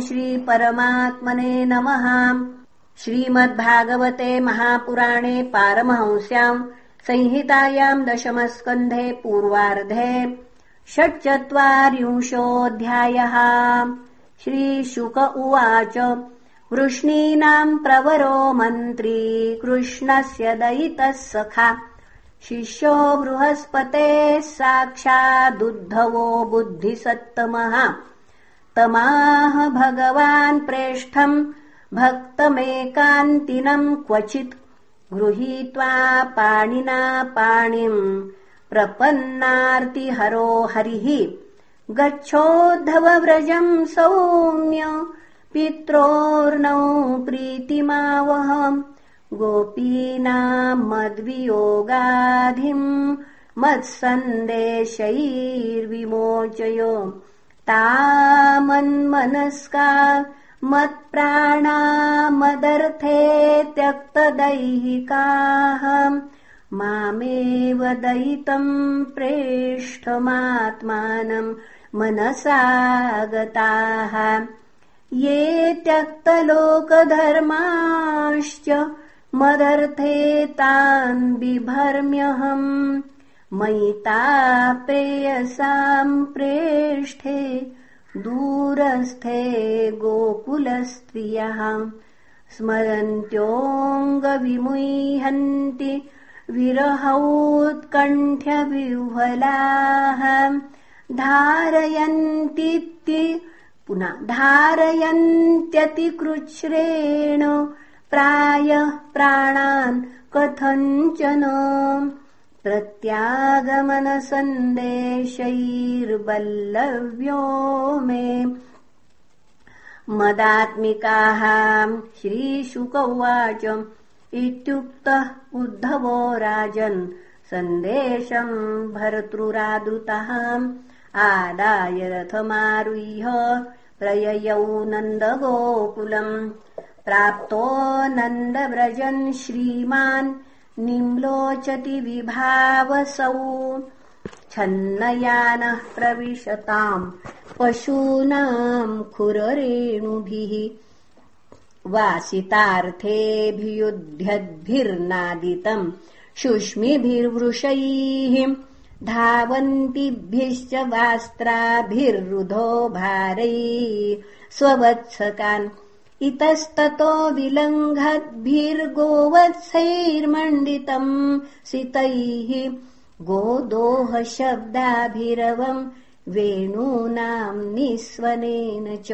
श्रीपरमात्मने नमः। श्रीमद्भागवते महापुराणे पारमहंस्याम् संहितायाम् दशमस्कन्धे पूर्वार्धे षट्चत्वारिंशोऽध्यायः। श्रीशुक उवाच वृष्णीनाम् प्रवरो मन्त्री कृष्णस्य दयितः सखा। शिष्यो बृहस्पतेः साक्षादुद्धवो बुद्धिसत्तमः तमाह भगवान् प्रेष्ठम् भक्तमेकान्तिनम् क्वचित् गृहीत्वा पाणिना पाणिम् प्रपन्नार्तिहरो हरिः गच्छोद्धवव्रजम् सौम्य पित्रोर्नौ प्रीतिमावहम् गोपीनाम् मद्वियोगाधिम् मत्सन्देशैर्विमोचयो तामन्मनस्का मत्प्राणा मदर्थे त्यक्तदैहिकाः मामेव दयितम् प्रेष्ठमात्मानम् मनसागताः ये त्यक्तलोकधर्माश्च मदर्थे तान् बिभर्म्यहम् मयिताप्रेयसाम् प्रेष्ठे दूरस्थे गोकुलस्त्रियः। स्मरन्त्योऽङ्गविमुह्यन्ति विरहौत्कण्ठ्यविह्वलाः। धारयन्तीति पुनः धारयन्त्यतिकृच्छ्रेण प्रायः प्राणान् कथञ्चन प्रत्यागमनसन्देशैर्बल्लव्यो मे। मदात्मिकाः श्रीशुक उवाच इत्युक्तः उद्धवो राजन्। सन्देशम् भर्तृरादृतः आदाय रथमारुह्य प्रययौ नन्दगोकुलम्। प्राप्तो नन्दव्रजन् श्रीमान् निम्लोचति विभावसौ। छन्नयानः प्रविशताम् पशूनाम् खुररेणुभिः। वासितार्थेऽभियुध्यद्भिर्नादितम् शुष्मिभिर्वृषैः धावन्तिभिश्च वास्त्राभिर्रुधो भारैः। स्ववत्सकान् इतस्ततो विलङ्घद्भिर्गोवत्सैर्मण्डितम् सितैः गोदोहशब्दाभिरवम् वेणूनाम् निःस्वनेन च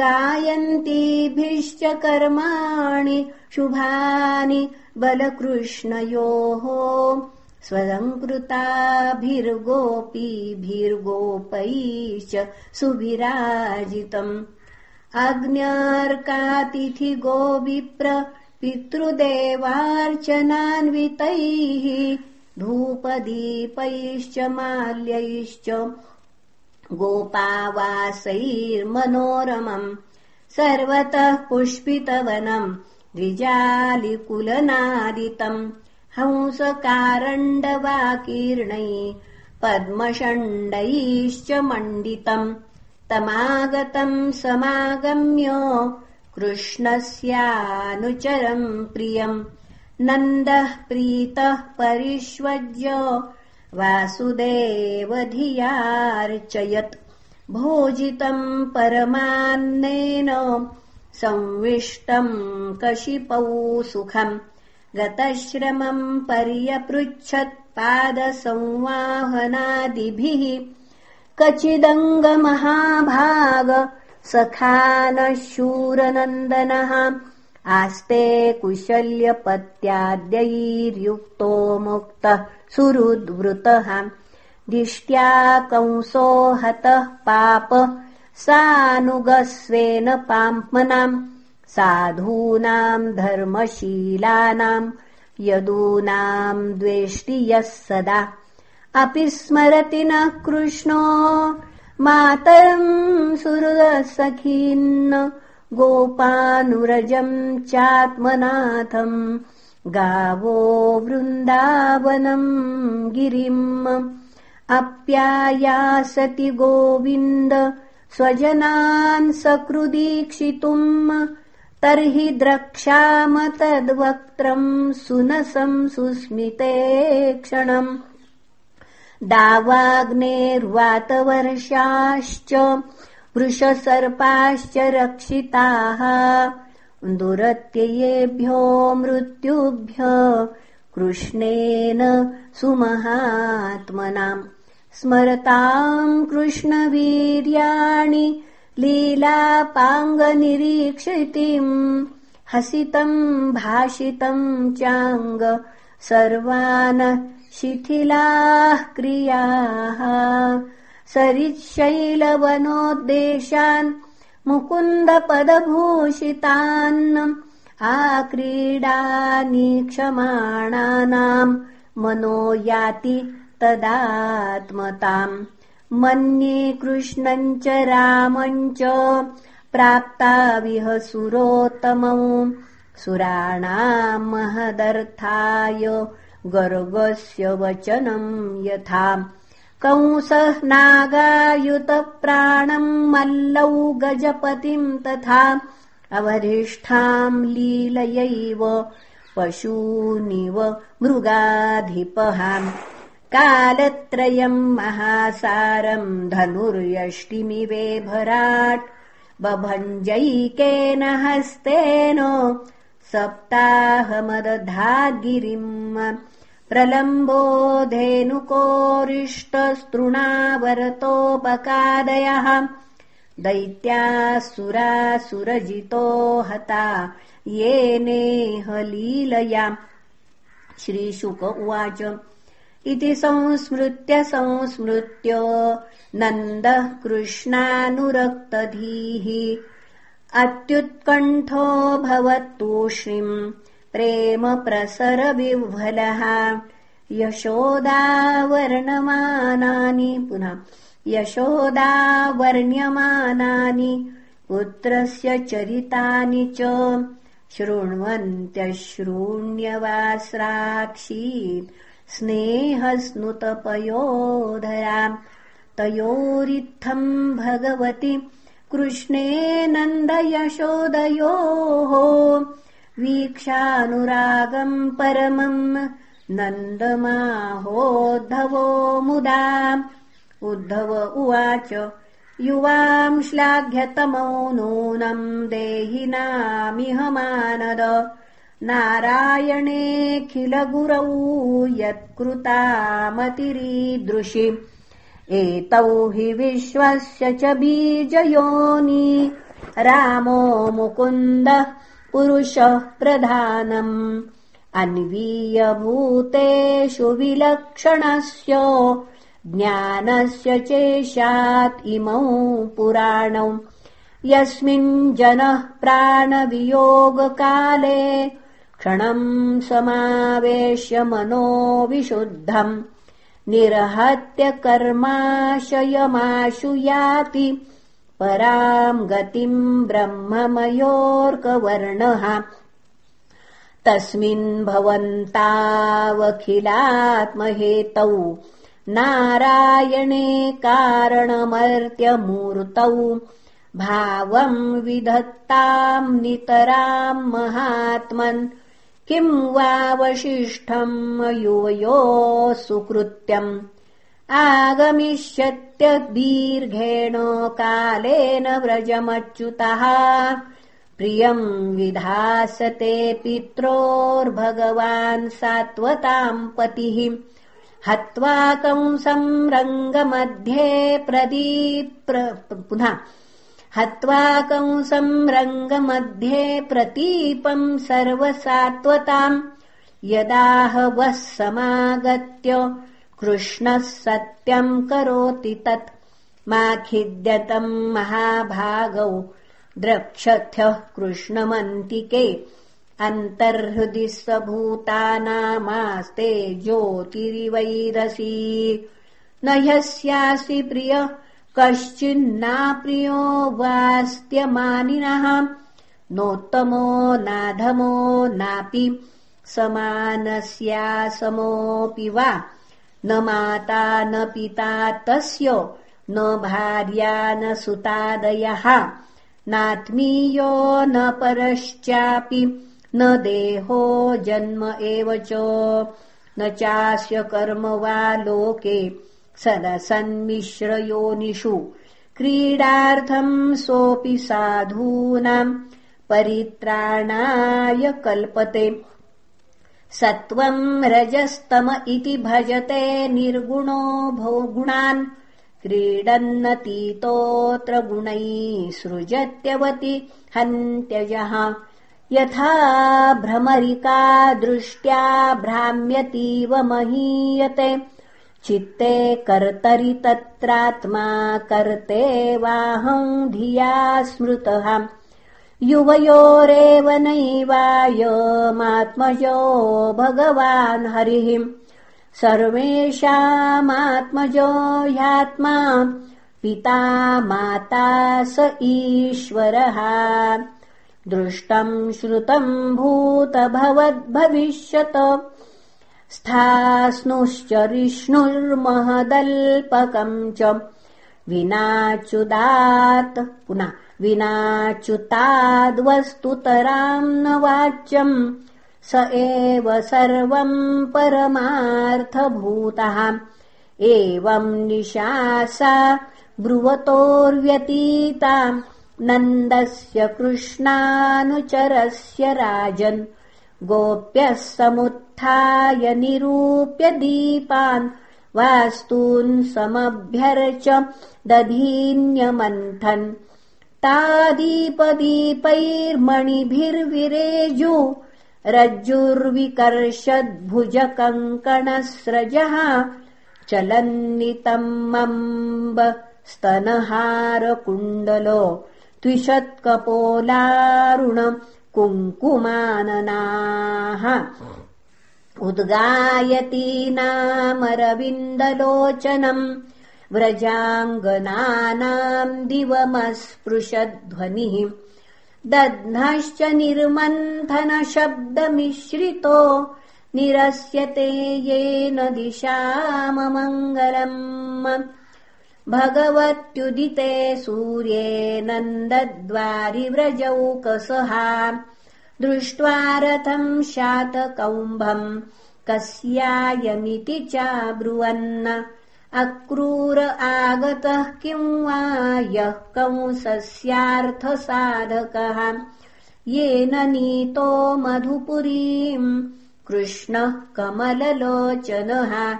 गायन्तीभिश्च कर्माणि शुभानि बलकृष्णयोः स्वलङ्कृताभिर्गोपीभिर्गोपैश्च सुविराजितम् अग्न्यार्कातिथि गोविप्र पितृदेवार्चनान्वितैः धूपदीपैश्च माल्यैश्च गोपावासैर्मनोरमम् सर्वतः पुष्पितवनम् द्विजालिकुलनादितम् हंसकारण्डवाकीर्णै पद्मषण्डैश्च मण्डितम् तमागतम् समागम्य कृष्णस्यानुचरम् प्रियम् नन्दः प्रीतः परिष्वज्य वासुदेवधियार्चयत्। भोजितम् परमान्नेन संविष्टम् कशिपौ सुखम्। गतश्रमम् पर्यपृच्छत् पादसंवाहनादिभिः कचिदङ्गमहाभाग सखानः शूरनन्दनः आस्ते कुशल्यपत्याद्यैर्युक्तो मुक्तः सुहृद्वृतः। दिष्ट्या कंसो हतः पाप सानुगस्वेन पाप्मनाम् साधूनाम् धर्मशीलानाम् यदूनाम् द्वेष्टि यः सदा अपि स्मरति नः कृष्णो। मातरम् सुहृदसखीन्न गोपानुरजम् चात्मनाथम् गावो वृन्दावनम् गिरिम् अप्यायासति गोविन्द स्वजनान् सकृदीक्षितुम् तर्हि द्रक्ष्याम तद्वक्त्रम् सुनसम् सुस्मिते क्षणम् दावाग्नेर्वातवर्षाश्च वृषसर्पाश्च रक्षिताः दुरत्ययेभ्यो मृत्युभ्य कृष्णेन सुमहात्मनाम् स्मरताम् कृष्णवीर्याणि लीलापाङ्गनिरीक्षितिम् हसितम् भाषितम् चाङ्ग सर्वान् शिथिलाः क्रियाः। सरिच्छैलवनोद्देशान् मुकुन्दपदभूषितान्। आक्रीडानीक्षमाणानाम् मनो याति तदात्मताम्। मन्ये कृष्णम् च रामम् च प्राप्ताविह सुरोत्तमौ। सुराणाम् महदर्थाय गर्गस्य वचनम् यथा। कंसः नागायुतप्राणम् मल्लौ गजपतिम् तथा। अवधिष्ठाम् लीलयैव पशूनिव मृगाधिपहाम् कालत्रयम् महासारम् धनुर्यष्टिमिवे भराट्। बभञ्जैकेन हस्तेन सप्ताहमदधागिरिम् प्रलम्बो धेनुकोरिष्टस्तृणावरतोपकादयः दैत्यासुरासुरजितो हता येनेह लीलयाम् श्रीशुक उवाच। इति संस्मृत्य संस्मृत्य नन्दः कृष्णानुरक्तधीः अत्युत्कण्ठो भवत्तूष्णीम् प्रेम प्रसरविह्वलः यशोदावर्णमानानि पुनः यशोदावर्ण्यमानानि पुत्रस्य चरितानि च शृण्वन्त्यशृण्यवास्राक्षीत् स्नेहस्नुतपयोधया तयोरित्थम् भगवति कृष्णे नन्दयशोदयोः वीक्षानुरागम् परमम् नन्दमाहोद्धवो मुदा। उद्धव उवाच युवाम् श्लाघ्यतमो नूनम् देहिनामिह मानद। नारायणेऽखिलगुरौ यत्कृतामतिरीदृशि एतौ हि विश्वस्य च बीजयोनि। रामो मुकुन्दः पुरुषः प्रधानम् अन्वीयभूतेषु विलक्षणस्य ज्ञानस्य चेशात् इमौ पुराणौ। यस्मिन् जनः प्राणवियोगकाले क्षणम् समावेश्य मनो विशुद्धम् निरहत्य कर्माशयमाशु याति पराम् गतिम् ब्रह्ममयोर्कवर्णः। तस्मिन् भवन्तावखिलात्महेतौ नारायणे कारणमर्त्यमूर्तौ भावम् विधत्ताम् नितराम् महात्मन् किम् वावशिष्ठम् युवयो सुकृत्यम्? आगमिष्यत्य दीर्घेण कालेन व्रजमच्युतः। प्रियम् विधासते पित्रोर्भगवान् सात्वताम् पतिः। हत्वा कंसम् रङ्गमध्ये प्रदीप् पुनः हत्वा कंसम् रङ्गमध्ये प्रतीपम् सर्वसात्वताम् यदाह वः समागत्य कृष्णः सत्यम् करोति तत् माखिद्यतम् महाभागौ द्रक्षथ्यः कृष्णमन्तिके अन्तर्हृदि स्वभूतानामास्ते ज्योतिरिवैरसी। न ह्यस्यासि प्रिय कश्चिन्नाप्रियो वास्त्यमानिनः। नोत्तमो नाधमो नापि समानस्यासमोऽपि वा। न माता न पिता तस्य न भार्या न सुतादयः। नात्मीयो न परश्चापि न देहो जन्म एव च। न चास्य कर्म वा लोके सदसन्मिश्रयोनिषु। क्रीडार्थम् सोऽपि साधूनाम् परित्राणाय कल्पते। सत्त्वम् रजस्तम इति भजते निर्गुणो भो गुणान्। क्रीडन्नतीतोऽत्र गुणैः सृजत्यवति हन्त्यजः। यथा भ्रमरिका दृष्ट्या भ्राम्यतीव महीयते चित्ते कर्तरि तत्रात्मा कर्ते वाहम् धिया स्मृतः। युवयोरेव नैवायमात्मजो भगवान् हरिः। सर्वेषामात्मजो ह्यात्मा पिता माता स ईश्वरः। दृष्टम् श्रुतम् भूतभवद्भविष्यत स्थास्नुश्च विष्णुर्महदल्पकम् च विनाच्युदात् पुनः विनाच्युताद्वस्तुतराम् न वाच्यम् स एव सर्वम् परमार्थभूतः। एवम् निशासा ब्रुवतोर्व्यतीताम् नन्दस्य कृष्णानुचरस्य राजन् गोप्यः समुत्थाय निरूप्य दीपान् वास्तून् समभ्यर्च दधीन्यमन्थन्। तादीपदीपैर्मणिभिर्विरेजु रज्जुर्विकर्षद्भुजकङ्कणस्रजः चलन्नितम्मम्ब स्तनहारकुण्डलो त्विषत्कपोलारुण कुङ्कुमाननाः। उद्गायतीनामरविन्दलोचनम् व्रजाङ्गनानाम् दिवमस्पृशध्वनिः। दध्नश्च निर्मन्थनशब्दमिश्रितो निरस्यते येन दिशाममङ्गलम् भगवत्युदिते सूर्ये नन्दद्वारिव्रजौकसहा दृष्ट्वा रथम् शातकौम्भम् कस्यायमिति चाब्रुवन्न अक्रूर आगतः किम् वा यः कंसस्यार्थसाधकः? येन नीतो मधुपुरीम् कृष्णः कमललोचनः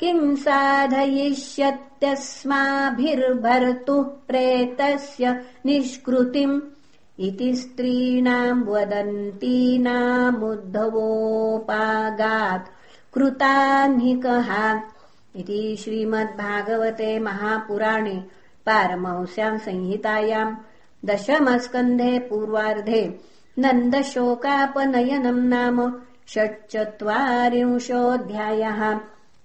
किम् साधयिष्यत्यस्माभिर्भर्तुः प्रेतस्य निष्कृतिम्? इति स्त्रीणाम् वदन्तीनामुद्धवोपागात् कृताह्निकः इति श्रीमद्भागवते महापुराणे पारमहंस्याम् संहितायाम् दशमस्कन्धे पूर्वार्धे नन्दशोकापनयनम् नाम षट्चत्वारिंशोऽध्यायः